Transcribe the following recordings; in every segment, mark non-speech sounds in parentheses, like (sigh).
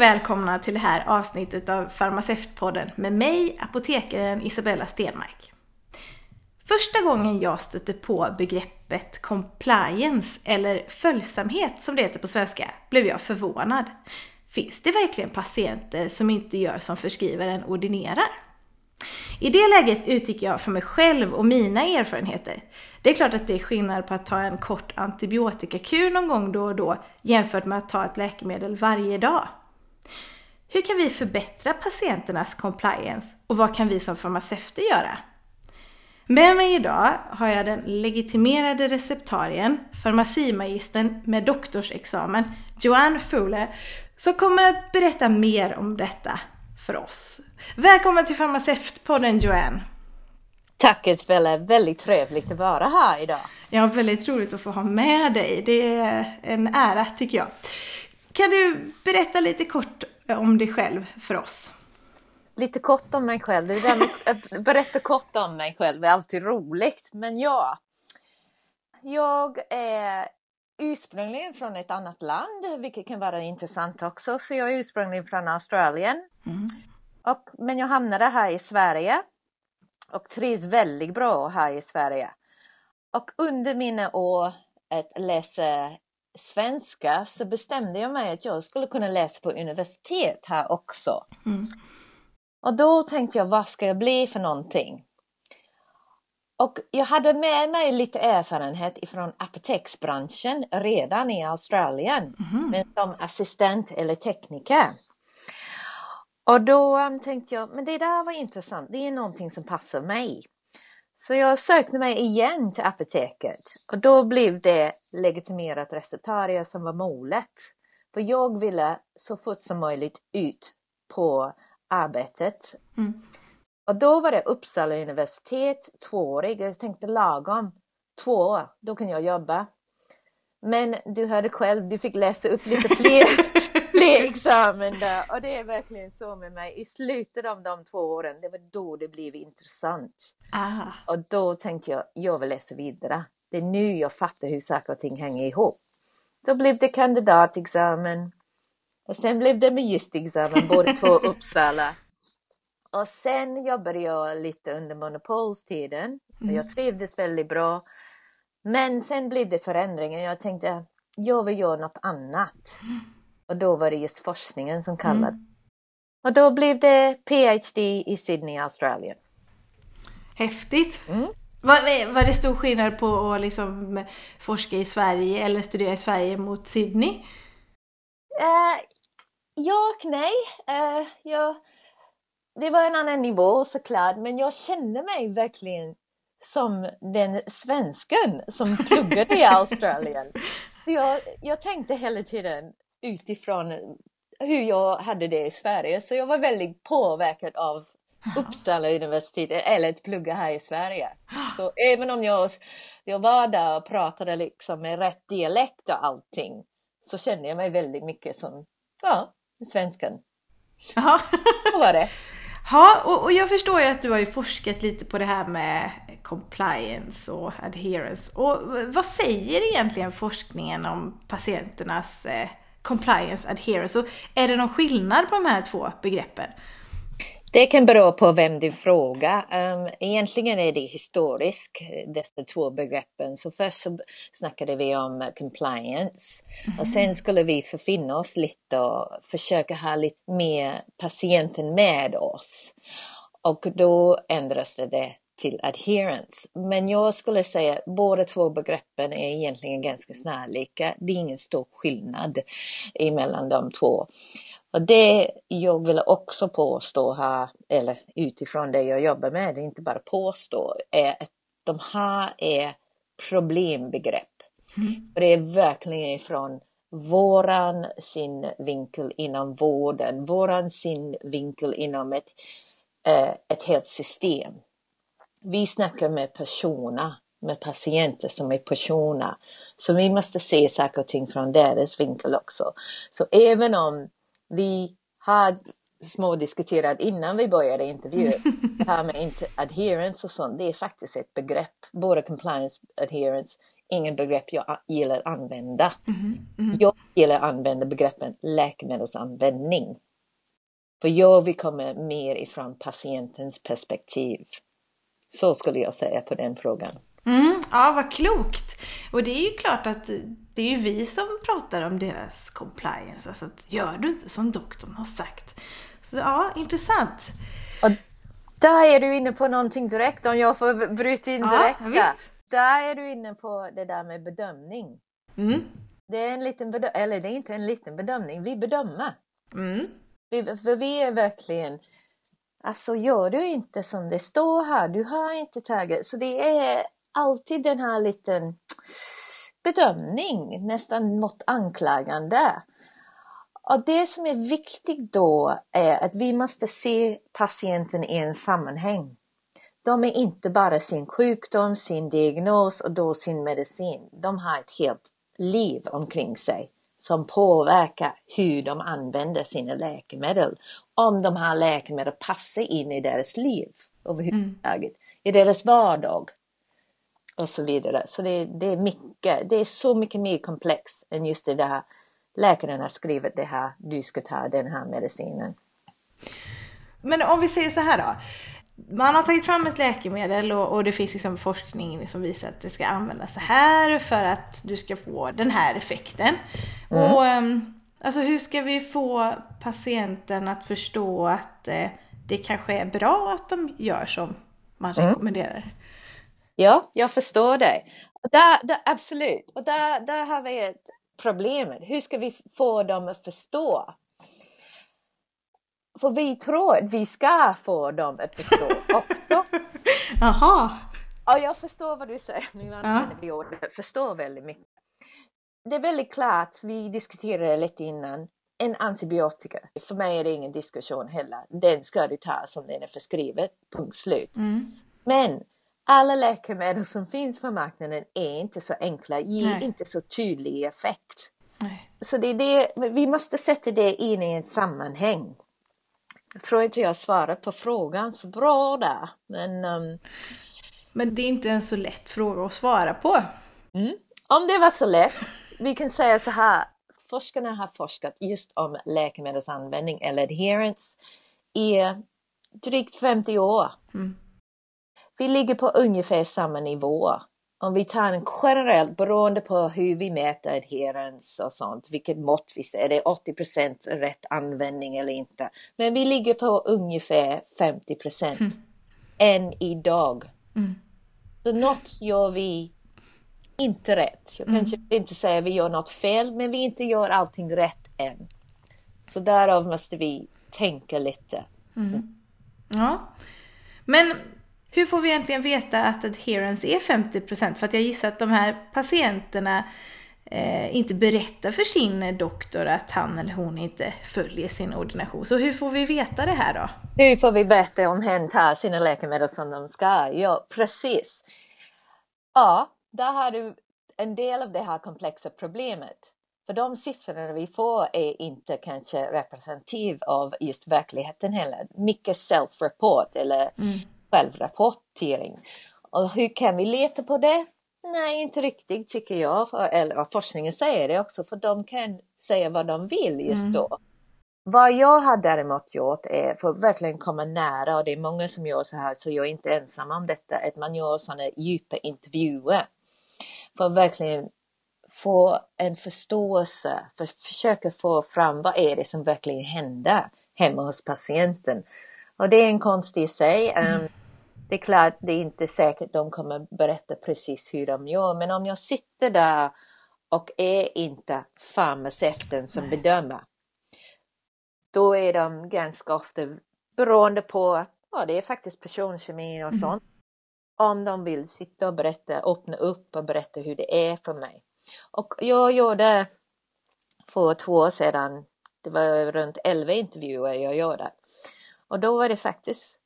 Och välkomna till det här avsnittet av Farmaceutpodden med mig, apotekaren Isabella Stenmark. Första gången jag stötte på begreppet compliance, eller följsamhet som det heter på svenska, blev jag förvånad. Finns det verkligen patienter som inte gör som förskrivaren ordinerar? I det läget utgick jag från mig själv och mina erfarenheter. Det är klart att det är skillnad på att ta en kort antibiotikakur någon gång då och då jämfört med att ta ett läkemedel varje dag. Hur kan vi förbättra patienternas compliance och vad kan vi som farmaceuter göra? Med mig idag har jag den legitimerade receptarien, farmacimagistern med doktorsexamen, Joanne Fuller, som kommer att berätta mer om detta för oss. Välkommen till Farmaceutpodden Joanne! Tack Isabella, väldigt trevligt att vara här idag. Ja, väldigt roligt att få ha med dig. Det är en ära tycker jag. Kan du berätta lite kort om dig själv för oss? Lite kort om mig själv. Det där med att berätta kort om mig själv är alltid roligt. Men ja, jag är ursprungligen från ett annat land, vilket kan vara intressant också. Så jag är ursprungligen från Australien. Mm. Och, men jag hamnade här i Sverige och trivs väldigt bra här i Sverige. Och under mina år att läsa svenska så bestämde jag mig att jag skulle kunna läsa på universitet här också. Mm. Och då tänkte jag, vad ska jag bli för någonting? Och jag hade med mig lite erfarenhet ifrån apoteksbranschen redan i Australien, mm. men som assistent eller tekniker. Och då um, tänkte jag, men det där var intressant, det är någonting som passar mig. Så jag sökte mig igen till apoteket och då blev det legitimerat receptarie som var målet. För jag ville så fort som möjligt ut på arbetet. Mm. Och då var det Uppsala universitet, tvåårig. Jag tänkte lagom två år, då kan jag jobba. Men du hörde själv, du fick läsa upp lite fler, (laughs) (laughs) fler examen där. Och det är verkligen så med mig. I slutet av de två åren, det var då det blev intressant. Aha. Och då tänkte jag, jag vill läsa vidare. Det är nu jag fattar hur saker och ting hänger ihop. Då blev det kandidatexamen. Och sen blev det magistexamen, (laughs) båda två Uppsala. Och sen jobbade jag lite under monopolstiden. Mm. Jag trivdes väldigt bra. Men sen blev det förändringar. Jag tänkte, jag vill göra något annat. Och då var det just forskningen som kallade. Mm. Och då blev det PhD i Sydney, Australien. Häftigt! Mm. Var, var det stor skillnad på att liksom forska i Sverige eller studera i Sverige mot Sydney? Uh, ja och nej. Uh, jag, det var en annan nivå såklart, men jag kände mig verkligen som den svensken som pluggade i (laughs) Australien. Jag, jag tänkte hela tiden utifrån hur jag hade det i Sverige, så jag var väldigt påverkad av Uppsala universitet eller att plugga här i Sverige. Så även om jag, jag var där och pratade liksom med rätt dialekt och allting så kände jag mig väldigt mycket som, ja, svensken. Ja. Så var det. Ja, och, och, jag förstår ju att du har ju forskat lite på det här med compliance och adherence. Och vad säger egentligen forskningen om patienternas eh, compliance adherence? Och är det någon skillnad på de här två begreppen? Det kan bero på vem du frågar. Um, egentligen är det historiskt, dessa två begreppen. Så först så snackade vi om compliance och sen skulle vi förfinna oss lite och försöka ha lite mer patienten med oss. Och då ändrades det till adherence. Men jag skulle säga båda två begreppen är egentligen ganska snarlika. Det är ingen stor skillnad emellan de två. Och det jag vill också påstå här, eller utifrån det jag jobbar med, det är inte bara påstå, är att de här är problembegrepp. Mm. Det är verkligen ifrån våran synvinkel inom vården, våran synvinkel inom ett, äh, ett helt system. Vi snackar med personer, med patienter som är personer. Så vi måste se saker och ting från deras vinkel också. Så även om vi har smådiskuterat innan vi började intervjun. (laughs) det här med adherence och sånt, det är faktiskt ett begrepp. Både compliance adherence ingen begrepp jag gillar att använda. Mm. Mm. Jag gillar att använda begreppen läkemedelsanvändning. För jag vill komma mer ifrån patientens perspektiv. Så skulle jag säga på den frågan. Mm, ja, vad klokt! Och det är ju klart att det är ju vi som pratar om deras compliance. Alltså att gör du inte som doktorn har sagt. Så ja, intressant. Och där är du inne på någonting direkt, om jag får bryta in direkt. Ja, visst. Där är du inne på det där med bedömning. Mm. Det är en liten bedömning, eller det är inte en liten bedömning, vi bedömer. Mm. Vi, för vi är verkligen, alltså gör du inte som det står här, du har inte tagit, så det är alltid den här liten bedömning, nästan mot anklagande. Och det som är viktigt då är att vi måste se patienten i en sammanhang. De är inte bara sin sjukdom, sin diagnos och då sin medicin. De har ett helt liv omkring sig som påverkar hur de använder sina läkemedel. Om de här läkemedel passar in i deras liv överhuvudtaget, mm. i deras vardag och så vidare. Så det, det, är mycket, det är så mycket mer komplext än just det där läkaren har skrivit det här, du ska ta den här medicinen. Men om vi säger så här då. Man har tagit fram ett läkemedel och, och det finns liksom forskning som visar att det ska användas så här för att du ska få den här effekten. Mm. Och ehm, alltså hur ska vi få patienten att förstå att eh, det kanske är bra att de gör som man mm. rekommenderar? Ja, jag förstår dig. Där, där, absolut, och där, där har vi ett problem. Hur ska vi få dem att förstå? För vi tror att vi ska få dem att förstå också. (laughs) Jaha. Ja, jag förstår vad du säger. Nu använder vi ordet förstå väldigt mycket. Det är väldigt klart, vi diskuterade lite innan, en antibiotika. För mig är det ingen diskussion heller. Den ska du ta som den är förskriven, punkt slut. Mm. Men alla läkemedel som finns på marknaden är inte så enkla, ger Nej. inte så tydlig effekt. Nej. Så det är det, vi måste sätta det in i ett sammanhang. Jag tror inte jag svarar på frågan så bra där. Men, um... men det är inte en så lätt fråga att svara på. Mm. Om det var så lätt, vi kan säga så här. Forskarna har forskat just om läkemedelsanvändning eller adherence i drygt 50 år. Mm. Vi ligger på ungefär samma nivå. Om vi tar en generellt, beroende på hur vi mäter adherens och sånt, vilket mått vi ser, är det 80% rätt användning eller inte. Men vi ligger på ungefär 50 procent mm. än idag. Mm. Så något gör vi inte rätt. Jag kanske mm. inte säga att vi gör något fel, men vi inte gör allting rätt än. Så därav måste vi tänka lite. Mm. Ja, men hur får vi egentligen veta att adherence är 50%? För att jag gissar att de här patienterna eh, inte berättar för sin doktor att han eller hon inte följer sin ordination. Så hur får vi veta det här då? Hur får vi veta om hen tar sina läkemedel som de ska? Ja, precis. Ja, där har du en del av det här komplexa problemet. För de siffrorna vi får är inte kanske representativ av just verkligheten heller. Mycket self-report eller mm självrapportering. Och hur kan vi leta på det? Nej, inte riktigt tycker jag. Eller forskningen säger det också, för de kan säga vad de vill just mm. då. Vad jag har däremot gjort är för att verkligen komma nära och det är många som gör så här så jag är inte ensam om detta, att man gör sådana djupa intervjuer. För att verkligen få en förståelse, för att försöka få fram vad är det som verkligen händer hemma hos patienten. Och det är en konst i sig. Mm. Det är klart, det är inte säkert de kommer berätta precis hur de gör, men om jag sitter där och är inte farmaceuten som Nej. bedömer, då är de ganska ofta beroende på, ja det är faktiskt personkemin och mm. sånt, om de vill sitta och berätta, öppna upp och berätta hur det är för mig. Och jag gjorde för två år sedan, det var runt 11 intervjuer jag gjorde. Och då var det faktiskt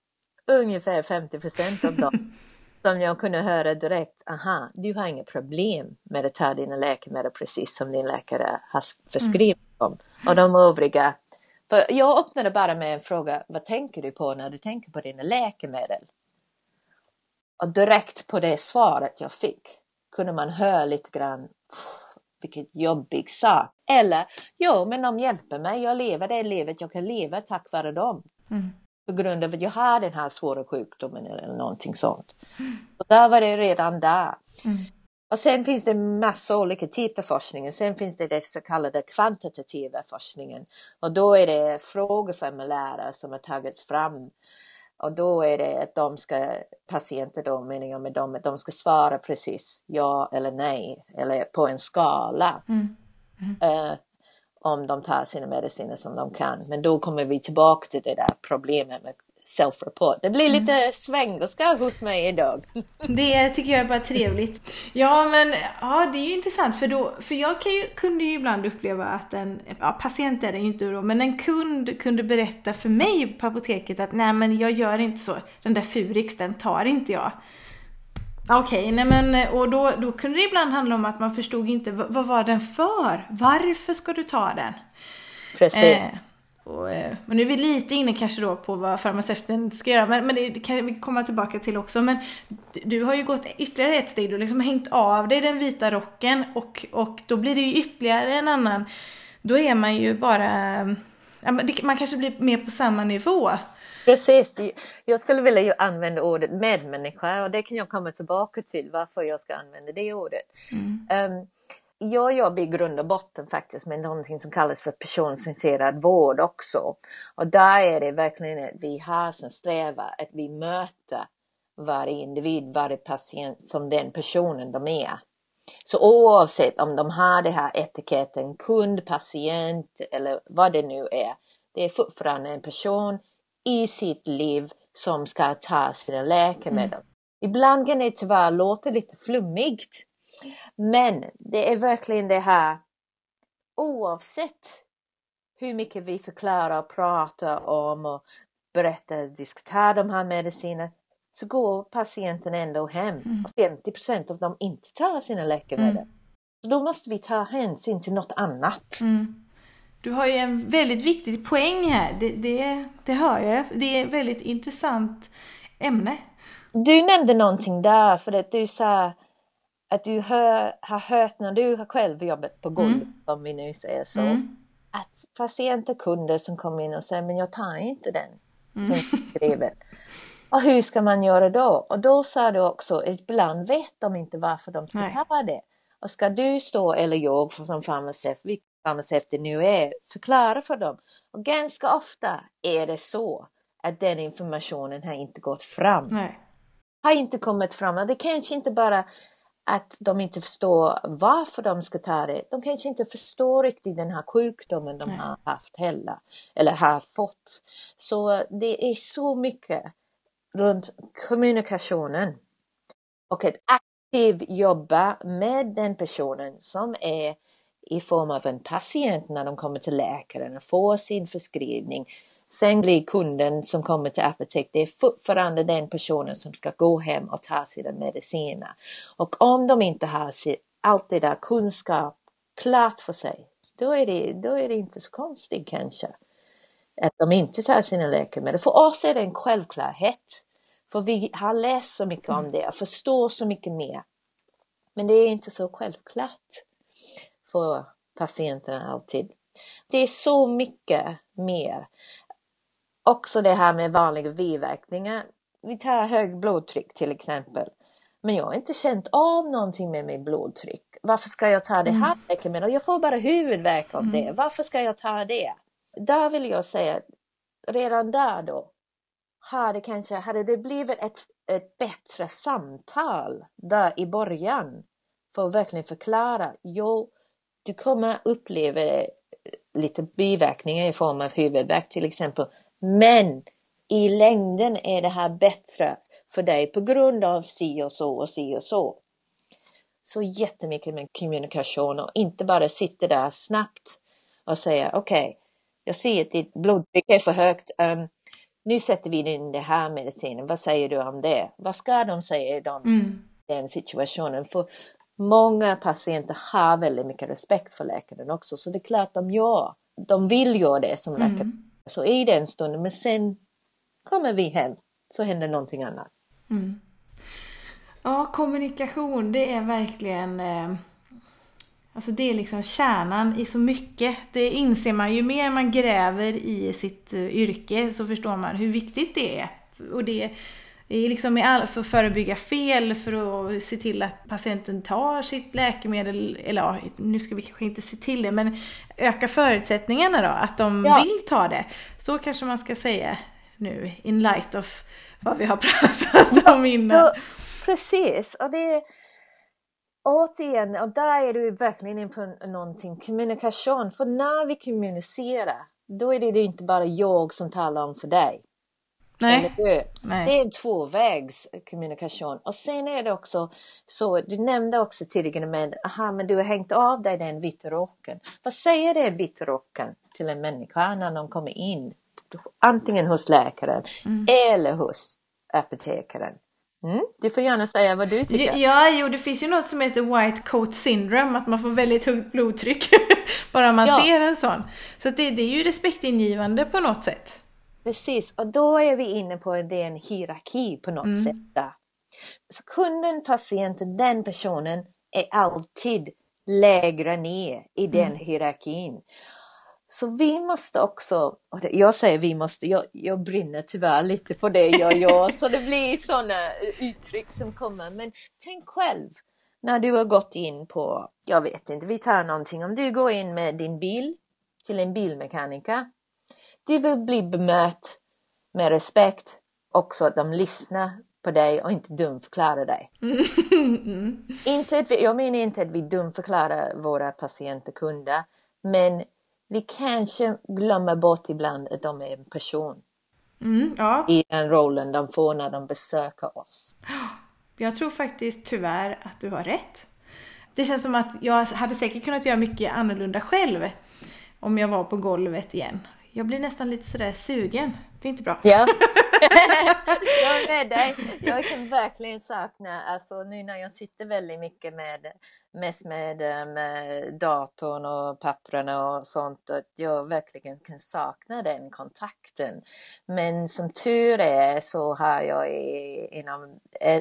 ungefär 50 procent av dem (laughs) som jag kunde höra direkt, aha, du har inga problem med att ta dina läkemedel precis som din läkare har förskrivit dem. Mm. Och de övriga, för jag öppnade bara med en fråga, vad tänker du på när du tänker på dina läkemedel? Och direkt på det svaret jag fick kunde man höra lite grann vilket jobbig sak. Eller, jo men de hjälper mig, jag lever det livet jag kan leva tack vare dem. Mm. På grund av att jag har den här svåra sjukdomen eller någonting sånt. Och där var det redan där. Mm. Och sen finns det massa olika typer av forskning. Sen finns det det så kallade kvantitativa forskningen. Och då är det frågeformulärer som har tagits fram. Och då är det att de ska, patienter då menar jag med dem, att de ska svara precis ja eller nej. Eller på en skala. Mm. Eh, om de tar sina mediciner som de kan. Men då kommer vi tillbaka till det där problemet med self-report. Det blir lite svengelska hos mig idag. (laughs) Det tycker jag är bara trevligt. Ja, men ja, det är ju intressant för då, för jag kan ju, kunde ju ibland uppleva att en, ja, patient är det ju inte då, men en kund kunde berätta för mig på apoteket att nej men jag gör inte så, den där Furix den tar inte jag. Okej, nej men och då, då kunde det ibland handla om att man förstod inte vad, var den för? Varför ska du ta den? Precis. Eh, och, eh, men nu är vi lite inne kanske då på vad farmaceuten ska göra, men, men det, det kan vi komma tillbaka till också. Men du, du har ju gått ytterligare ett steg, du har liksom hängt av dig den vita rocken och, och då blir det ju ytterligare en annan, då är man ju bara, man kanske blir mer på samma nivå. Precis, jag skulle vilja ju använda ordet medmänniska och det kan jag komma tillbaka till varför jag ska använda det ordet. Mm. Um, jag jobbar i grund och botten faktiskt med någonting som kallas för personcentrerad vård också. Och där är det verkligen att vi har som sträva att vi möter varje individ, varje patient som den personen de är. Så oavsett om de har det här etiketten kund, patient eller vad det nu är. Det är fortfarande en person i sitt liv som ska ta sina läkemedel. Mm. Ibland kan det tyvärr låta lite flummigt. Men det är verkligen det här oavsett hur mycket vi förklarar och pratar om och berättar, diskuterar de här medicinerna så går patienten ändå hem mm. och 50% av dem inte tar sina läkemedel. Mm. Så då måste vi ta hänsyn till något annat. Mm. Du har ju en väldigt viktig poäng här, det, det, det hör jag. Det är ett väldigt intressant ämne. Du nämnde någonting där för att du sa att du hör, har hört när du har själv jobbat på golvet, mm. om vi nu säger så, mm. att patienter, kunder som kommer in och säger men jag tar inte den mm. som skriven. Och hur ska man göra då? Och då sa du också att ibland vet de inte varför de ska Nej. ta det. Och ska du stå, eller jag som farmaceut, vilken farmaceut det nu är, förklara för dem. Och ganska ofta är det så att den informationen har inte gått fram. Nej. Har inte kommit fram. Det kanske inte bara att de inte förstår varför de ska ta det. De kanske inte förstår riktigt den här sjukdomen de Nej. har haft heller. Eller har fått. Så det är så mycket runt kommunikationen. Och att aktivt jobba med den personen som är i form av en patient när de kommer till läkaren och får sin förskrivning Sen blir kunden som kommer till apoteket det är fortfarande den personen som ska gå hem och ta sina mediciner. Och om de inte har allt det där kunskap klart för sig, då är det, då är det inte så konstigt kanske att de inte tar sina läkemedel. För oss är det en självklarhet. För vi har läst så mycket om det och förstår så mycket mer. Men det är inte så självklart för patienterna alltid. Det är så mycket mer också det här med vanliga biverkningar. Vi tar hög blodtryck till exempel. Men jag har inte känt av någonting med mitt blodtryck. Varför ska jag ta det här mm. läkemedlet? Jag får bara huvudvärk av mm. det. Varför ska jag ta det? Där vill jag säga att redan där då hade, kanske, hade det blivit ett, ett bättre samtal där i början för att verkligen förklara. Jo, du kommer uppleva lite biverkningar i form av huvudvärk till exempel. Men i längden är det här bättre för dig på grund av si och så och si och så. Så jättemycket med kommunikation och inte bara sitta där snabbt och säga okej, okay, jag ser att ditt blodtryck är för högt. Um, nu sätter vi in det här medicinen. Vad säger du om det? Vad ska de säga i de, mm. den situationen? För många patienter har väldigt mycket respekt för läkaren också, så det är klart de gör. De vill göra det som läkare. Mm. Så i den stunden, men sen kommer vi hem så händer någonting annat. Mm. Ja, kommunikation det är verkligen eh, Alltså det är liksom kärnan i så mycket. Det inser man ju mer man gräver i sitt eh, yrke så förstår man hur viktigt det är. Och det är liksom för att förebygga fel, för att se till att patienten tar sitt läkemedel, eller ja, nu ska vi kanske inte se till det, men öka förutsättningarna då, att de ja. vill ta det. Så kanske man ska säga nu, in light of vad vi har (laughs) pratat om innan. Ja, precis, och det återigen, och där är du verkligen in på någonting, kommunikation. För när vi kommunicerar, då är det inte bara jag som talar om för dig. Nej. Nej. Det är en tvåvägs kommunikation. Och sen är det också så, du nämnde också tidigare med, aha men du har hängt av dig den vita rocken. Vad säger den vita rocken till en människa när de kommer in? Antingen hos läkaren mm. eller hos apotekaren. Mm, du får gärna säga vad du tycker. Ja, jo, det finns ju något som heter white coat syndrome, att man får väldigt högt blodtryck (laughs) bara man ja. ser en sån. Så det, det är ju respektingivande på något sätt. Precis, och då är vi inne på det en hierarki på något mm. sätt. Där. Så kunden, patienten, den personen är alltid lägre ner i den mm. hierarkin. Så vi måste också, och jag säger vi måste, jag, jag brinner tyvärr lite för det jag gör, (laughs) så det blir sådana uttryck som kommer. Men tänk själv när du har gått in på, jag vet inte, vi tar någonting, om du går in med din bil till en bilmekaniker. Du vill bli bemött med respekt, också att de lyssnar på dig och inte dumförklarar dig. Mm. (laughs) Inte att vi, jag menar inte att vi dumförklarar våra patienter, kunder, men vi kanske glömmer bort ibland att de är en person. Mm, ja. I den rollen de får när de besöker oss. (gasps) Jag tror faktiskt tyvärr att du har rätt. Det känns som att jag hade säkert kunnat göra mycket annorlunda själv om jag var på golvet igen. Jag blir nästan lite sådär sugen. Det är inte bra. Ja. (laughs) jag är med dig. Jag kan verkligen sakna, alltså nu när jag sitter väldigt mycket med, mest med, eh, med datorn och papperna och sånt, att jag verkligen kan sakna den kontakten. Men som tur är så har jag i, inom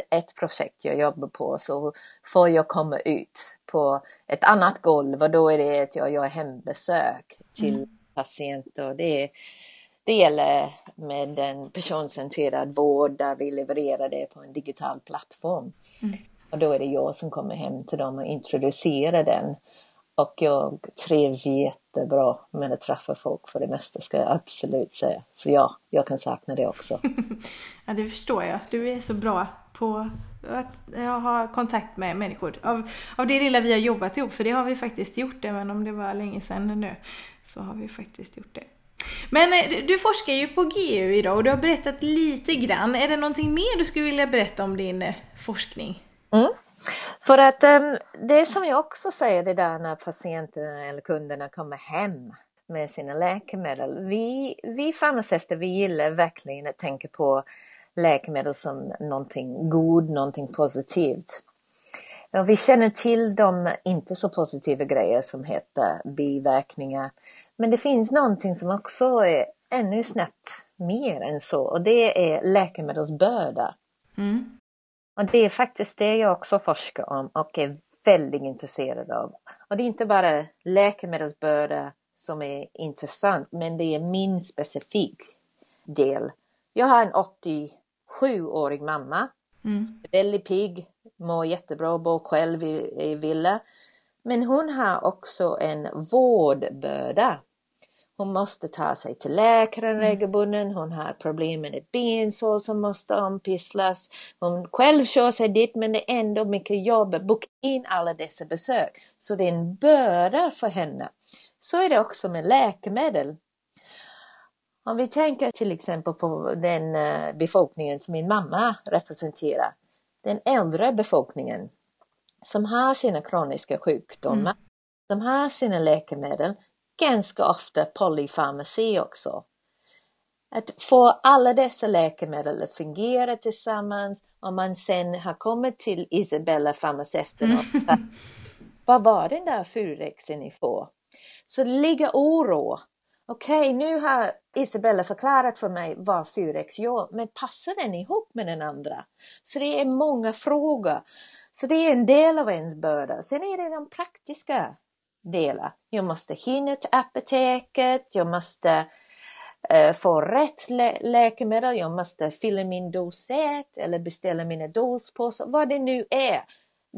ett projekt jag jobbar på så får jag komma ut på ett annat golv och då är det att jag gör hembesök till mm. Patienter. Det är, det gäller med en personcentrerad vård där vi levererar det på en digital plattform. Mm. Och då är det jag som kommer hem till dem och introducerar den. Och jag trivs jättebra med att träffa folk för det mesta ska jag absolut säga. Så ja, jag kan sakna det också. (laughs) ja, det förstår jag. Du är så bra på att ha kontakt med människor. Av, av det lilla vi har jobbat ihop, för det har vi faktiskt gjort, även om det var länge sedan nu. Så har vi faktiskt gjort det. Men eh, du forskar ju på GU idag och du har berättat lite grann. Är det någonting mer du skulle vilja berätta om din eh, forskning? Mm. För att ehm, det som jag också säger det där när patienterna eller kunderna kommer hem med sina läkemedel. Vi, vi farmaceuter vi gillar verkligen att tänka på läkemedel som någonting god, någonting positivt. Och vi känner till de inte så positiva grejer som heter biverkningar. Men det finns någonting som också är ännu snett mer än så och det är läkemedelsbörda. Mm. Och det är faktiskt det jag också forskar om och är väldigt intresserad av. Och det är inte bara läkemedelsbörda som är intressant men det är min specifik del. Jag har en 87-årig mamma. Mm. Väldigt pigg, mår jättebra, bor själv i, i villa. Men hon har också en vårdbörda. Hon måste ta sig till läkaren mm. regelbunden, hon har problem med ett bensår som måste ompisslas. Hon själv kör sig dit men det är ändå mycket jobb att boka in alla dessa besök. Så det är en börda för henne. Så är det också med läkemedel. Om vi tänker till exempel på den eh, befolkningen som min mamma representerar. Den äldre befolkningen som har sina kroniska sjukdomar, mm. som har sina läkemedel, ganska ofta polyfarmaci också. Att få alla dessa läkemedel att fungera tillsammans och man sen har kommit till Isabella farmaceuten och mm. vad var den där furexen ni får? Så det ligger oro okej okay, nu har Isabella förklarat för mig vad 4X gör, men passar den ihop med den andra? Så det är många frågor. Så det är en del av ens börda. Sen är det de praktiska delar. Jag måste hinna till apoteket, jag måste eh, få rätt lä läkemedel, jag måste fylla min dosett eller beställa mina dospåsar, vad det nu är.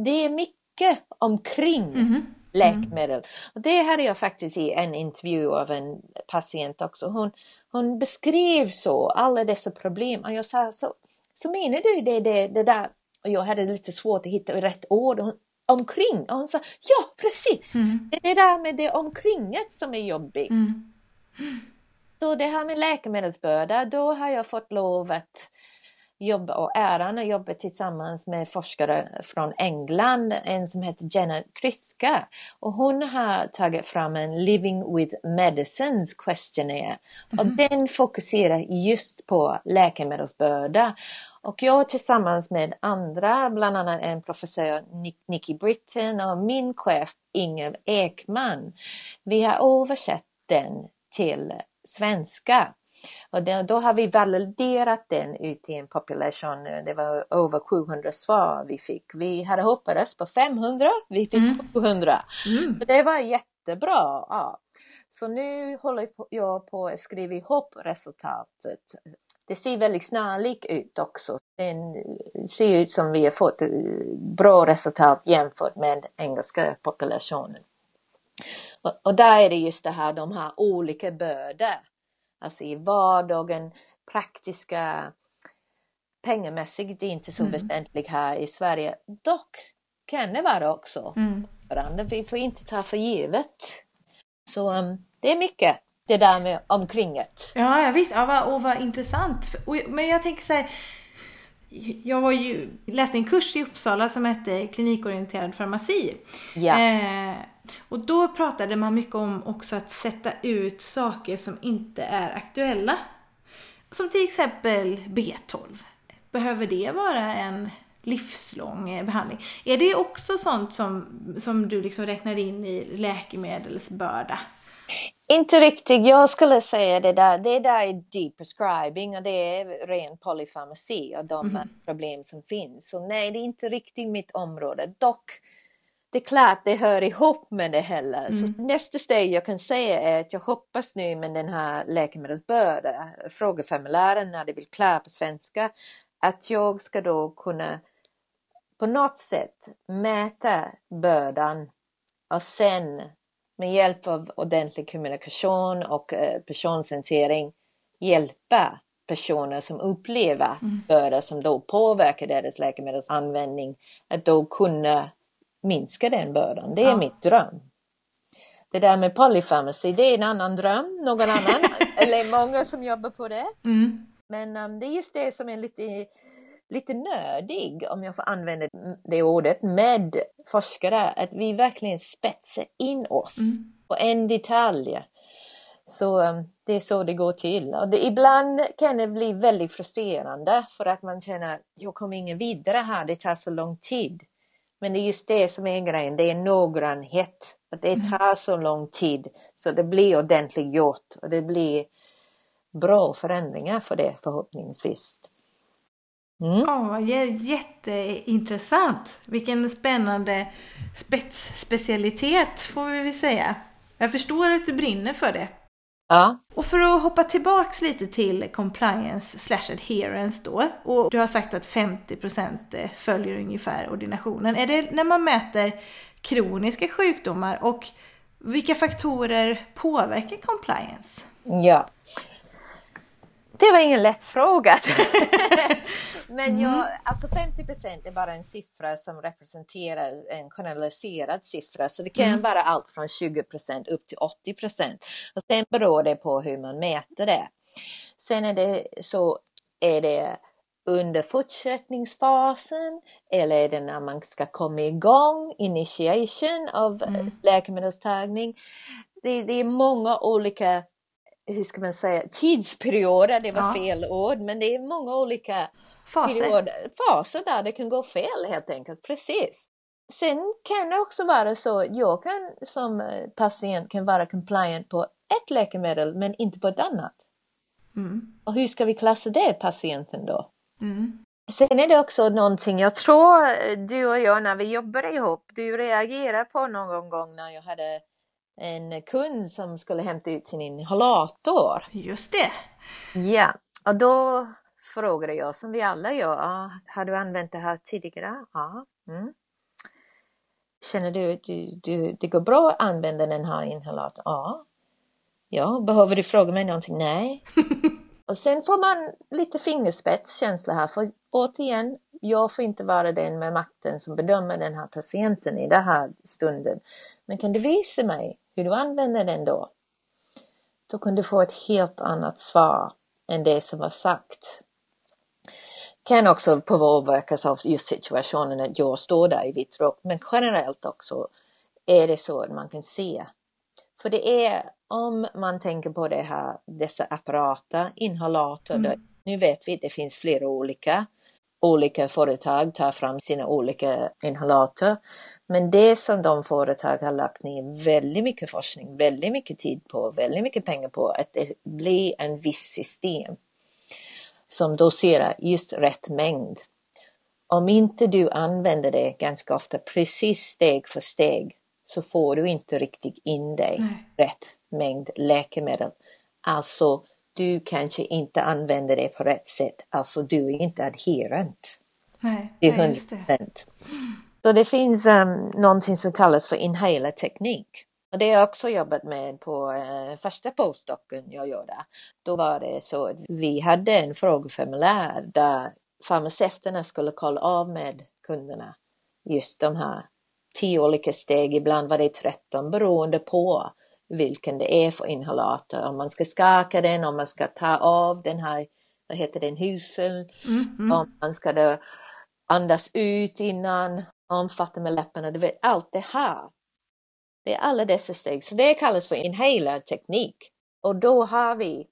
Det är mycket omkring mm -hmm läkemedel. Och det hade jag faktiskt i en intervju av en patient också. Hon, hon beskrev så alla dessa problem och jag sa så, så menar du det, det, det där och jag hade lite svårt att hitta rätt ord. Hon, omkring. Och hon sa ja precis, mm. det är det där med det omkringet som är jobbigt. Mm. Så det här med läkemedelsbörda, då har jag fått lov att jobba och äran att jobba tillsammans med forskare från England, en som heter Jenna Kriska. Och hon har tagit fram en Living with Medicines questionnaire. Mm. Och den fokuserar just på läkemedelsbörda. Och jag tillsammans med andra, bland annat en professor Nicky Britton och min chef Inger Ekman, vi har översatt den till svenska. Och då, har vi validerat den ut i en population, det var över 700 svar vi fick. Vi hade hoppats på 500, vi fick mm. 700. Mm. det var jättebra. Ja. Så nu håller jag på att skriva ihop resultatet det ser väldigt snarlikt ut också. Den ser ut som vi har fått eh, bra resultat jämfört med engelska populationen. Och, och där är det just det här, de har olika bördor. Alltså i vardagen, praktiska, pengamässigt det är inte så mm. väsentligt här i Sverige. Dock kan det vara också. Mm. Vi får inte ta för givet. Så um, det är mycket det där med omkringet. Ja, ja visst. Ja, vad, och vad intressant. Men jag tänker så här, jag var ju, läste en kurs i Uppsala som hette klinikorienterad farmaci. Ja. Eh, och då pratade man mycket om också att sätta ut saker som inte är aktuella. Som till exempel B12. Behöver det vara en livslång behandling? Är det också sånt som, som du liksom räknar in i läkemedelsbörda? Inte riktigt. Jag skulle säga det där, det där är deep prescribing och det är ren polyfarmaci och de mm. problem som finns. Så nej, det är inte riktigt mitt område. Dock, det är klart det hör ihop med det heller. Mm. Så nästa steg jag kan säga är att jag hoppas nu med den här läkemedelsbörda, frågeformulären när det blir klart på svenska, att jag ska då kunna på något sätt mäta bördan och sen med hjälp av ordentlig kommunikation och eh, personcentrering hjälpa personer som upplever mm. börda som då påverkar deras läkemedelsanvändning att då kunna minska den bördan. Det är ja. mitt dröm. Det där med polypharmacy, det är en annan dröm, någon annan, (laughs) eller många som jobbar på det. Mm. Men um, det är just det som är lite lite nödig, om jag får använda det ordet, med forskare. Att vi verkligen spetsar in oss mm. på en detalj. Så um, det är så det går till. Och det, ibland kan det bli väldigt frustrerande för att man känner jag kommer ingen vidare här, det tar så lång tid. Men det är just det som är grejen, det är noggrannhet. Att det mm. tar så lång tid så det blir ordentligt gjort och det blir bra förändringar för det förhoppningsvis. Mm. Oh, jätteintressant! Vilken spännande spetsspecialitet får vi väl säga. Jag förstår att du brinner för det. Ja. Och för att hoppa tillbaks lite till compliance slash adherence då. Och du har sagt att 50% följer ungefär ordinationen. Är det när man mäter kroniska sjukdomar och vilka faktorer påverkar compliance? Ja, det var ingen lätt fråga. (laughs) Men jag, mm. alltså 50% är bara en siffra som representerar en generaliserad siffra. Så det kan mm. vara allt från 20% upp till 80 Och sen beror det på hur man mäter det. Sen är det så är det under fortsättningsfasen eller är det när man ska komma igång, initiation av mm. läkemedelstagning. Det, det är många olika hur ska man säga, tidsperioder, det var ja. fel ord, men det är många olika faser. Perioder, faser där det kan gå fel helt enkelt, precis. Sen kan det också vara så, jag kan som patient kan vara compliant på ett läkemedel men inte på ett annat. Mm. Och hur ska vi klassa det patienten då? Mm. Sen är det också någonting jag tror du och jag när vi jobbar ihop, du reagerar på någon gång när jag hade en kund som skulle hämta ut sin inhalator. Just det. Ja, och då frågade jag som vi alla gör, ah, har du använt det här tidigare? Ja. Mm. Känner du att det går bra att använda den här inhalatorn? Ja. Ja, behöver du fråga mig någonting? Nej. (laughs) och sen får man lite fingerspetskänsla här, för återigen, jag får inte vara den med makten som bedömer den här patienten i den här stunden. Men kan du visa mig hur du använder den då? Då kan du få ett helt annat svar än det som var sagt. Kan också påverkas av just situationen att jag står där i vitt rock, men generellt också är det så att man kan se. För det är om man tänker på det här, dessa apparater, inhalator, mm. nu vet vi att det finns flera olika. Olika företag tar fram sina olika inhalator. Men det som de företag har lagt ner väldigt mycket forskning, väldigt mycket tid på, väldigt mycket pengar på, att det blir en viss system som doserar just rätt mängd. Om inte du använder det ganska ofta precis steg för steg så får du inte riktigt in dig Nej. rätt mängd läkemedel. Alltså, du kanske inte använder det på rätt sätt. Alltså, du är inte adherent. Nej, det är 100 procent. Så det finns um, någonting som kallas för inhaler-teknik. Och det har jag också jobbat med på eh, första postdocken jag gjorde. Då var det så att vi hade en frågeformulär där farmaceuterna skulle kolla av med kunderna just de här tio olika steg, ibland var det 13 beroende på vilken det är för inhalator. Om man ska skaka den, om man ska ta av den här, vad heter den, huseln, mm, mm. om man ska då andas ut innan, omfatta med läpparna, du vet allt det här. Det är alla dessa steg, så det kallas för inhaler-teknik. Och då har vi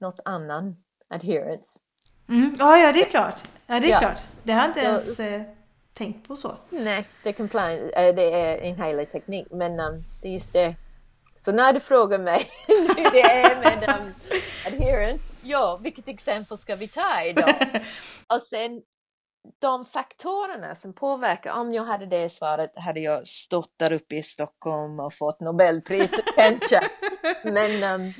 något annan adherence. Mm. Ja, ja, det är klart. Ja, det är ja. klart. Det har inte ens... Eh tänkt på så. Nej, det är, compliance, äh, det är inhaler-teknik, men um, det är just det. Så när du frågar mig (laughs) hur det är med um, adherent, ja, vilket exempel ska vi ta idag? (laughs) Och sen de faktorerna som påverkar, om jag hade det svaret hade jag stått där uppe i Stockholm och fått Nobelpriset (laughs) kanske. Men um,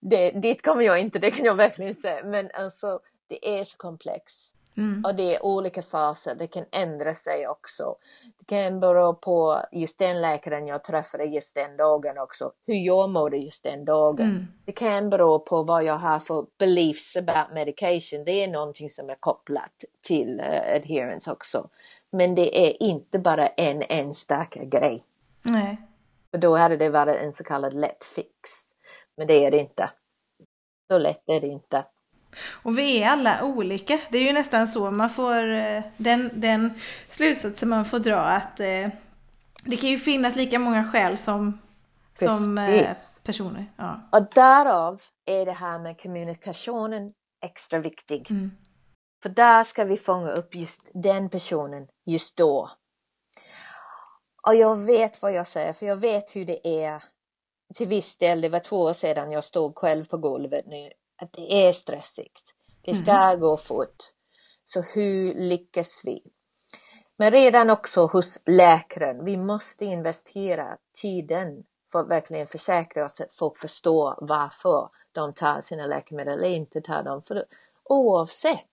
det, dit kommer jag inte, det kan jag verkligen säga. Men alltså, det är så komplext. Mm. Och det är olika faser, det kan ändra sig också. Det kan bero på just den läkaren jag träffade just den dagen också, hur jag mådde just den dagen. Mm. Det kan bero på vad jag har för beliefs about medication, det är någonting som är kopplat till uh, adherence också. Men det är inte bara en enstaka grej. Nej. För då hade det varit en så kallad lätt fix. Men det är det inte. Så lätt är det inte. Och vi är alla olika. Det är ju nästan så man får eh, den, den slutsatsen man får dra att eh, det kan ju finnas lika många skäl som, som eh, personer. Ja. Och därav är det här med kommunikationen extra viktig. Mm. För där ska vi fånga upp just den personen just då. Och jag vet vad jag säger, för jag vet hur det är till viss del. Det var två år sedan jag stod själv på golvet nu att det är stressigt. Det ska mm. gå fort. Så hur lyckas vi? Men redan också hos läkaren, vi måste investera tiden för att verkligen försäkra oss att folk förstår varför de tar sina läkemedel eller inte tar dem. För oavsett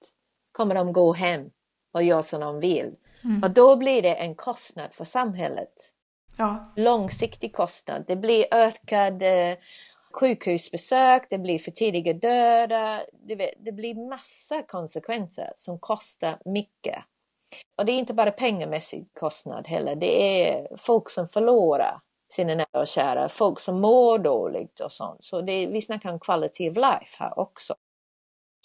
kommer de gå hem och göra som de vill. Mm. Och då blir det en kostnad för samhället. Ja. Långsiktig kostnad. Det blir ökad eh, sjukhusbesök, det blir för tidiga döda, det, det blir massa konsekvenser som kostar mycket. Och det är inte bara pengamässig kostnad heller, det är folk som förlorar sina nära och kära, folk som mår dåligt och sånt. Så det, vi snackar om quality of life här också.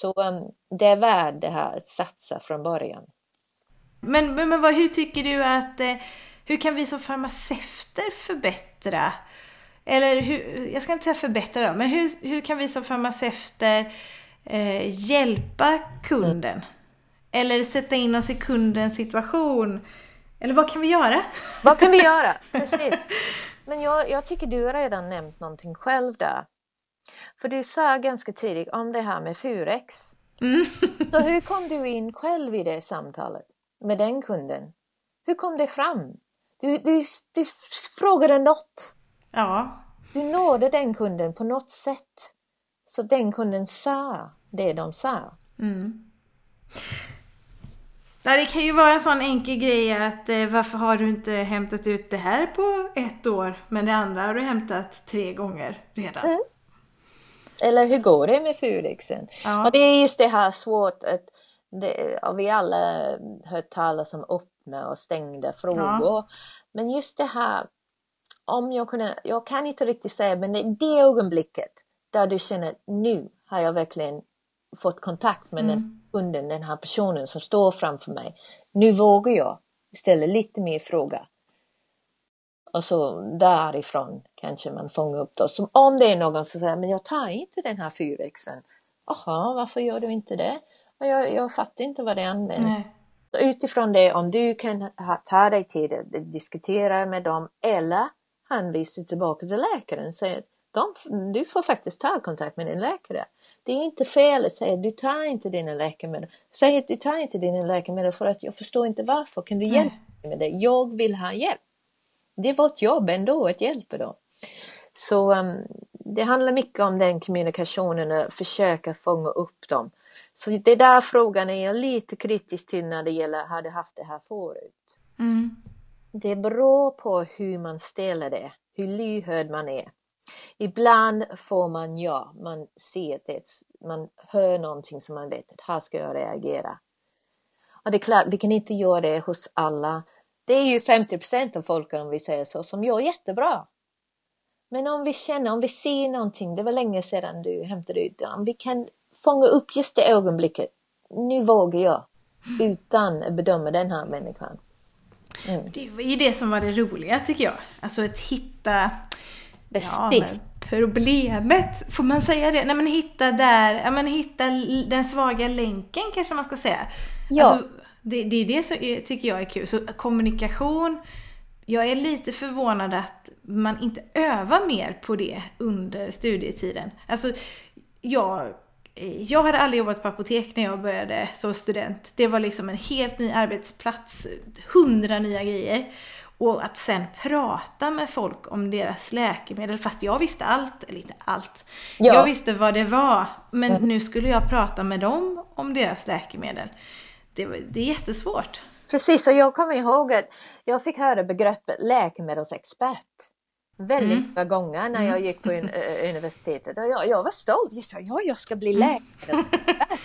Så um, det är värt det här att satsa från början. Men, men, men vad, hur tycker du att, eh, hur kan vi som farmaceuter förbättra eller hur, jag ska inte säga förbättra då, men hur, hur kan vi som farmaceuter eh, hjälpa kunden? Eller sätta in oss i kundens situation? Eller vad kan vi göra? Vad kan vi göra? (laughs) Precis. Men jag, jag tycker du har redan nämnt någonting själv där. För du sa ganska tidigt om det här med Furex. Mm. Så hur kom du in själv i det samtalet med den kunden? Hur kom det fram? Du, du, du frågade något. Ja. Du nådde den kunden på något sätt. Så den kunden sa det de sa. Mm. Ja, det kan ju vara en sån enkel grej att eh, varför har du inte hämtat ut det här på ett år men det andra har du hämtat tre gånger redan. Mm. Eller hur går det med Furexen? Ja. Och det är just det här svårt att det, vi alla hört talas om öppna och stängda frågor. Men just det här, om jag kunde, jag kan inte riktigt säga, men det, det ögonblicket där du känner nu har jag verkligen fått kontakt med den Mm. kunden, den här personen som står framför mig. Nu vågar jag ställa lite mer fråga. Och så därifrån kanske man fångar upp då. Som om det är någon som säger, men jag tar inte den här fyrväxeln. Jaha, varför gör du inte det? Och jag, jag fattar inte vad det används. Nej. Utifrån det, om du kan ha, ta dig tid att diskutera med dem eller hänvisa tillbaka till läkaren. Säg att de, du får faktiskt ta kontakt med din läkare. Det är inte fel att säga du tar inte dina läkemedel. Säg att du tar inte dina läkemedel för att jag förstår inte varför. Kan du hjälpa mig med det? Jag vill ha hjälp. Det är vårt jobb ändå att hjälpa dem. Så um, det handlar mycket om den kommunikationen och försöka fånga upp dem. Så det är där frågan är jag lite kritisk till när det gäller har du haft det här förut. Mm. Det beror på hur man ställer det, hur lyhörd man är. Ibland får man ja, man ser det, man hör någonting som man vet att här ska jag reagera. Och det är klart, vi kan inte göra det hos alla. Det är ju 50% av folken om vi säger så, som gör jättebra. Men om vi känner, om vi ser någonting, det var länge sedan du hämtade ut det, om vi kan fånga upp just det ögonblicket. Nu vågar jag, utan att bedöma den här människan. Mm. Det var ju det som var det roliga tycker jag. Alltså att hitta Ja, Precis. men problemet, får man säga det? Nej men hitta där, ja men hitta den svaga länken kanske man ska säga. Ja. Alltså, det, det är det som tycker jag är kul. Så kommunikation, jag är lite förvånad att man inte övar mer på det under studietiden. Alltså, jag, jag hade aldrig jobbat på apotek när jag började som student. Det var liksom en helt ny arbetsplats, hundra nya grejer. Och att sen prata med folk om deras läkemedel, fast jag visste allt, eller inte allt. Ja. Jag visste vad det var, men Mm. nu skulle jag prata med dem om deras läkemedel. Det, var- det är jättesvårt. Precis, och jag kommer ihåg att jag fick höra begreppet läkemedelsexpert väldigt Mm. många gånger när jag gick på un- universitetet. Och jag, jag var stolt. Jag sa ja, jag ska bli Mm. läkemedelsexpert.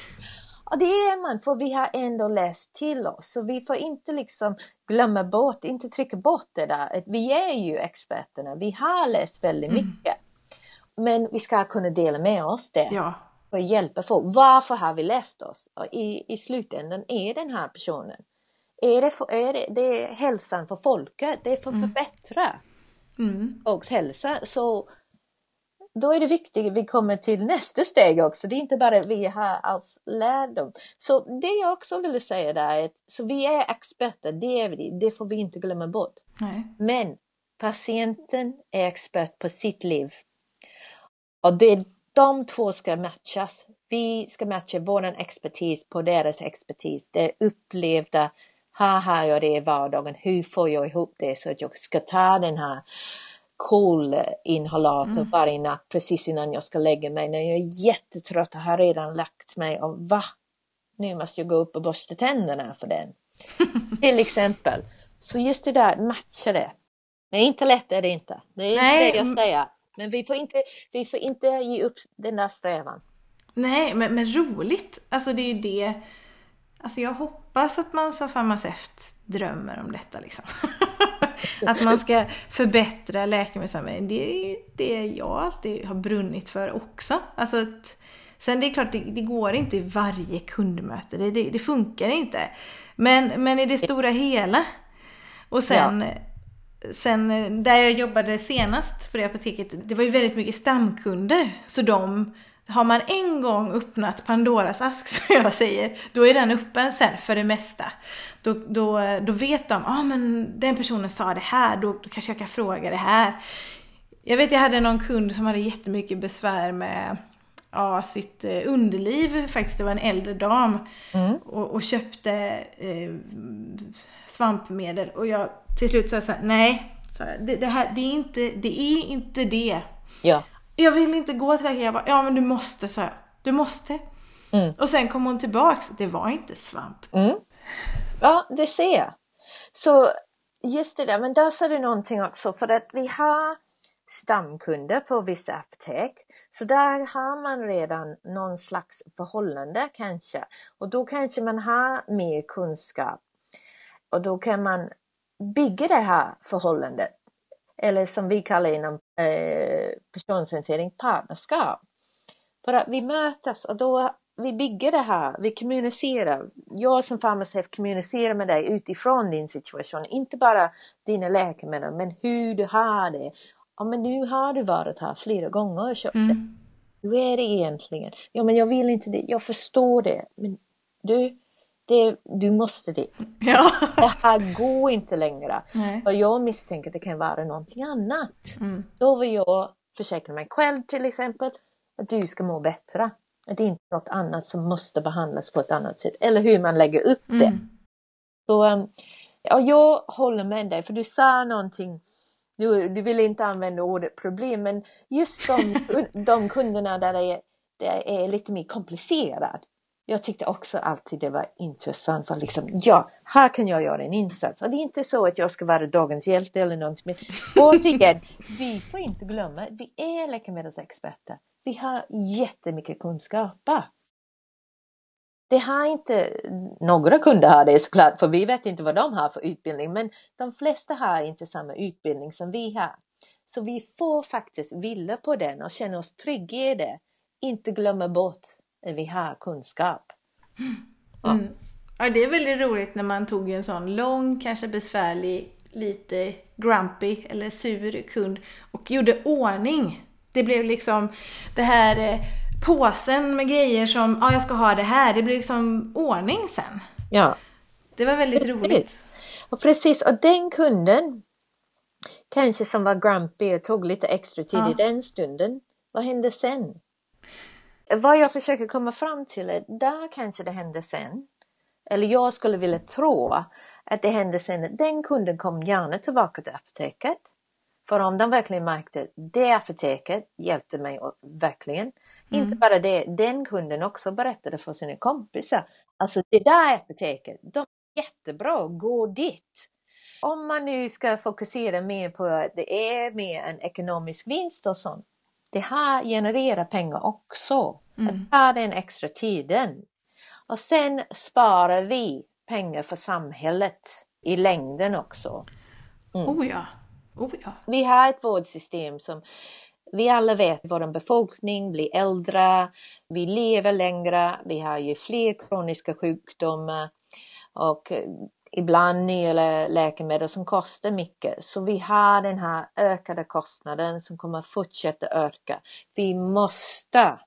Och det är man, för vi har ändå läst till oss. Så vi får inte liksom glömma bort, inte trycka bort det där. Att vi är ju experterna, vi har läst väldigt Mm. mycket. Men vi ska kunna dela med oss det Ja. och hjälpa folk. Varför har vi läst oss? Och i, I slutändan är den här personen, är det, för, är det, det är hälsan för folket, det är för att förbättra Mm. folks hälsa. Så då är det viktigt att vi kommer till nästa steg också. Det är inte bara vi har alls lärdom. Så det jag också ville säga där är att så vi är experter, det är vi, det får vi inte glömma bort. Nej. Men patienten är expert på sitt liv. Och det, de två ska matchas. Vi ska matcha vår expertis på deras expertis. Det upplevda, här har jag det i vardagen, hur får jag ihop det så att jag ska ta den här kolinhalatorn varje natt precis innan jag ska lägga mig. När jag är jättetrött och har redan lagt mig och va? Nu måste jag gå upp och borsta tänderna för den. (laughs) Till exempel. Så just det där, matcha det. Det är inte lätt, är det inte. Det är Nej, inte det jag mm. säger. Men vi får inte, vi får inte ge upp den där strävan. Nej, men, men roligt. Alltså det är ju det. Alltså jag hoppas att man som farmaceut drömmer om detta liksom. (laughs) att man ska förbättra läkemedelsanvändningen. Det är ju det jag alltid har brunnit för också. Alltså att, sen det är klart, det, det går inte i varje kundmöte. Det, det, det funkar inte. Men, men i det stora hela. Och sen, sen där jag jobbade senast på det apoteket, det var ju väldigt mycket stamkunder. Så de har man en gång öppnat Pandoras ask (laughs) som jag säger, då är den öppen sen för det mesta. Då, då, då vet de, ja ah, men den personen sa det här, då, då kanske jag kan fråga det här. Jag vet jag hade någon kund som hade jättemycket besvär med ja, sitt eh, underliv faktiskt. Det var en äldre dam mm. och, och, köpte eh, svampmedel och jag till slut sa så här, nej, det, det, här, det, är inte, det är inte det. Ja. Jag vill inte gå till läkaren. Jag bara, ja men du måste, sa jag. Du måste. Mm. Och sen kom hon tillbaks. Det var inte svamp. Mm. Ja, det ser. Så just det där, men där sa du någonting också för att vi har stamkunder på vissa apotek. Så där har man redan någon slags förhållande kanske. Och då kanske man har mer kunskap. Och då kan man bygga det här förhållandet. Eller som vi kallar inom eh, personcentrering partnerskap. För att vi möts och då vi bygger det här, vi kommunicerar. Jag som farmaceut kommunicerar med dig utifrån din situation, inte bara dina läkemedel men hur du har det. Ja men nu har du varit här flera gånger och köpt mm. det. Hur är det egentligen? Ja men jag vill inte det, jag förstår det. Men du, det, du måste det. Ja. Det här går inte längre. Nej. Och jag misstänker att det kan vara någonting annat. Mm. Då vill jag försäkra mig själv till exempel att du ska må bättre. Att det är inte något annat som måste behandlas på ett annat sätt. Eller hur man lägger upp det. Mm. Så um, ja, jag håller med dig för du sa någonting du, du vill inte använda ordet problem men just de, (laughs) de kunderna där det är, det är lite mer komplicerat. Jag tyckte också alltid det var intressant för liksom, ja, här kan jag göra en insats. Och det är inte så att jag ska vara dagens hjälte eller någonting. Men återigen, vi får inte glömma, vi är läkemedelsexperter. Vi har jättemycket kunskaper. Det har inte, några kunder har det såklart, för vi vet inte vad de har för utbildning, men de flesta har inte samma utbildning som vi har. Så vi får faktiskt vila på den och känna oss trygga i det. Inte glömma bort vi har kunskap. Ja. Mm. ja, det är väldigt roligt när man tog en sån lång, kanske besvärlig, lite grumpy eller sur kund och gjorde ordning. Det blev liksom det här eh, påsen med grejer som, ja jag ska ha det här, det blir liksom ordning sen. Ja. Det var väldigt precis. roligt. Och precis, och den kunden kanske som var grumpy och tog lite extra tid ja. i den stunden, vad hände sen? Vad jag försöker komma fram till är, där kanske det hände sen, eller jag skulle vilja tro att det hände sen, den kunden kom gärna tillbaka till apoteket. För om de verkligen märkte det apoteket hjälpte mig verkligen, Mm. Inte bara det, den kunden också berättade för sina kompisar. Alltså det där apoteket, de är jättebra, gå dit. Om man nu ska fokusera mer på att det är mer en ekonomisk vinst och sånt. Det här genererar pengar också. Mm. Att ta den extra tiden. Och sen sparar vi pengar för samhället i längden också. Mm. Oh ja. Oh ja. Vi har ett vårdsystem som vi alla vet vår befolkning blir äldre, vi lever längre, vi har ju fler kroniska sjukdomar och ibland nya läkemedel som kostar mycket. Så vi har den här ökade kostnaden som kommer fortsätta öka. Vi måste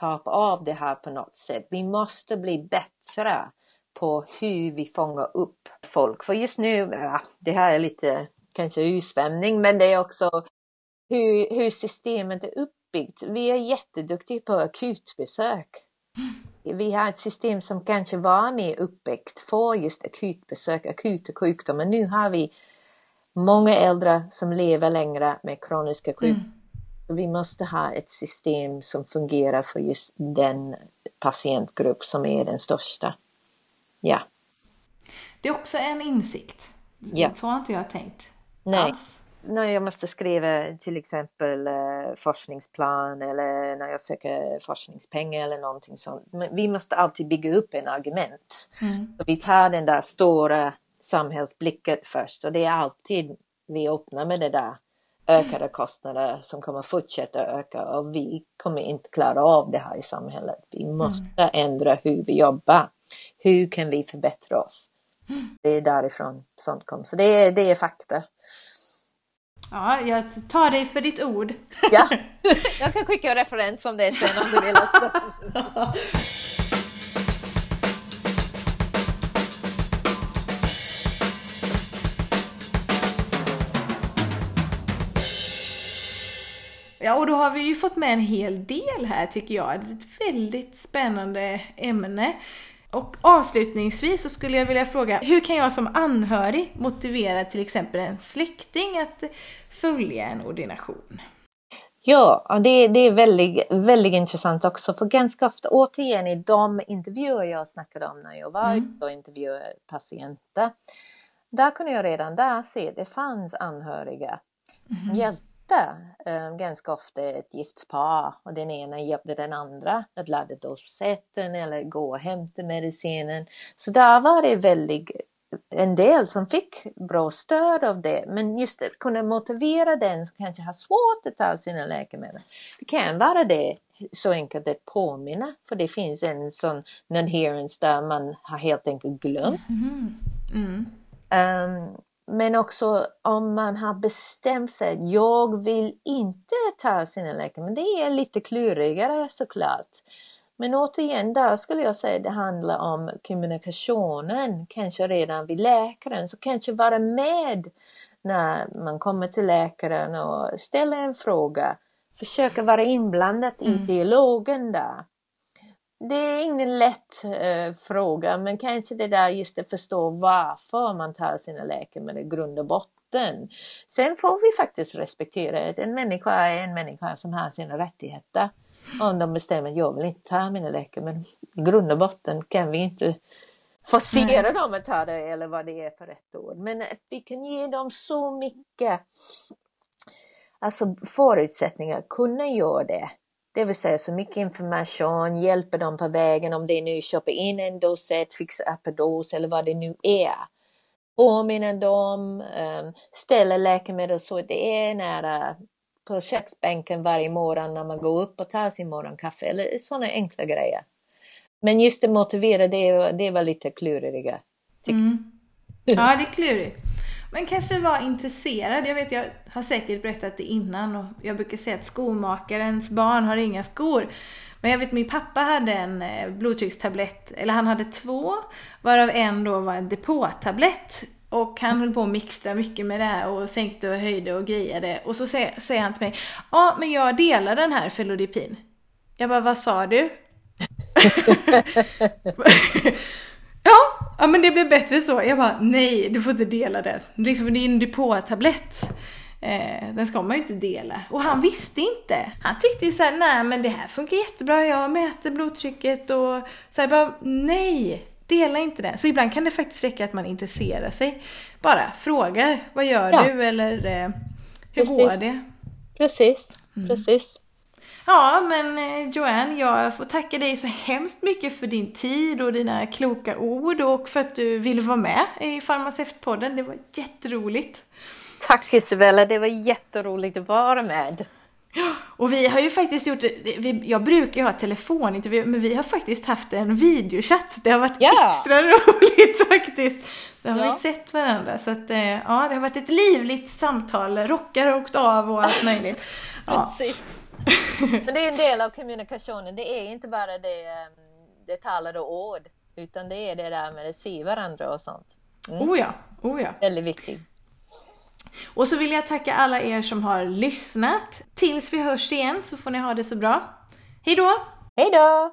kapa av det här på något sätt. Vi måste bli bättre på hur vi fångar upp folk. För just nu, ja, det här är lite kanske utsvämning, men det är också hur, hur systemet är uppbyggt. Vi är jätteduktiga på akutbesök. Vi har ett system som kanske var mer uppbyggt för just akutbesök, akuta sjukdomar. Nu har vi många äldre som lever längre med kroniska sjukdomar. Mm. Vi måste ha ett system som fungerar för just den patientgrupp som är den största. Ja. Det är också en insikt. Ja. Så har inte jag tänkt. Nej. Alls när jag måste skriva till exempel eh, forskningsplan eller när jag söker forskningspengar eller någonting sånt. Men vi måste alltid bygga upp en argument. Mm. Så vi tar den där stora samhällsblicket först och det är alltid vi öppnar med det där ökade kostnader som kommer fortsätta öka och vi kommer inte klara av det här i samhället. Vi måste mm. ändra hur vi jobbar. Hur kan vi förbättra oss? Mm. Det är därifrån sånt kommer. Så det är, det är fakta. Ja, jag tar dig för ditt ord. Ja, (laughs) jag kan skicka en referens om det sen om du vill också. Ja, och då har vi ju fått med en hel del här tycker jag. Det är ett väldigt spännande ämne. Och avslutningsvis så skulle jag vilja fråga, hur kan jag som anhörig motivera till exempel en släkting att följa en ordination? Ja, det, det är väldigt, väldigt intressant också för ganska ofta, återigen i de intervjuer jag snackade om när jag var mm. och intervjuade patienter, där kunde jag redan där se att det fanns anhöriga som mm. hjälpte eh, ganska ofta ett gift par och den ena hjälpte den andra att ladda dosetten eller gå och hämta medicinen. Så där var det väldigt en del som fick bra stöd av det men just att kunna motivera den som kanske har svårt att ta sina läkemedel. Det kan vara det så enkelt att påminna för det finns en sån adherence där man har helt enkelt glömt. Mm. Mm. Um, men också om man har bestämt sig att jag vill inte ta sina läkemedel. Det är lite klurigare såklart. Men återigen, där skulle jag säga att det handlar om kommunikationen, kanske redan vid läkaren. Så kanske vara med när man kommer till läkaren och ställer en fråga. Försöka vara inblandad i mm. dialogen där det är ingen lätt eh, fråga men kanske det där just att förstå varför man tar sina läkemedel i grund och botten. Sen får vi faktiskt respektera att en människa är en människa som har sina rättigheter. Om de bestämmer jag vill inte ta mina läkemedel, i grund och botten kan vi inte forcera dem att ta det eller vad det är för rätt ord. Men att vi kan ge dem så mycket alltså förutsättningar att kunna göra det det vill säga så mycket information, hjälper dem på vägen om det nu köper in en doset, fixar dos eller vad det nu är. Påminner dem, um, ställer läkemedel så det är nära på köksbänken varje morgon när man går upp och tar sin morgonkaffe eller sådana enkla grejer. Men just det motivera, det, det var lite kluriga. Mm. (laughs) Ja, det är klurigt. Men kanske vara intresserad. Jag vet, jag har säkert berättat det innan och jag brukar säga att skomakarens barn har inga skor. Men jag vet min pappa hade en eh, blodtryckstablett, eller han hade två, varav en då var en depåtablett. Och han höll på att mixtra mycket med det här och sänkte och höjde och grejade. Och så säger, säger han till mig, ja men jag delar den här Felodipin. Jag bara, vad sa du? (laughs) (laughs) Ja, men det blev bättre så. Jag bara, nej du får inte dela den. Liksom, det är en depåtablett. Eh, den ska man ju inte dela. Och han visste inte. Han tyckte ju såhär, nej men det här funkar jättebra, jag mäter blodtrycket och så här, bara, nej, dela inte den. Så ibland kan det faktiskt räcka att man intresserar sig. Bara frågar, vad gör ja. du eller eh, hur Precis. går det? Precis, mm. precis. Ja, men eh, Joanne, jag får tacka dig så hemskt mycket för din tid och dina kloka ord och för att du ville vara med i Farmaceutpodden. Det var jätteroligt. Tack Isabella, det var jätteroligt att vara med. Och vi har ju faktiskt gjort, vi, jag brukar ju ha telefonintervju, men vi har faktiskt haft en videochatt. Det har varit ja. extra (laughs) roligt faktiskt. Där har ja. vi sett varandra. Så att, eh, ja, det har varit ett livligt samtal. Rockar har åkt av och allt möjligt. Ja. Precis. (laughs) Men det är en del av kommunikationen. Det är inte bara det, ehm, det talade ord, utan det är det där med att se varandra och sånt. Mm. Oh ja, oh ja. Väldigt viktigt. Och så vill jag tacka alla er som har lyssnat. Tills vi hörs igen så får ni ha det så bra. Hej då! Hej då!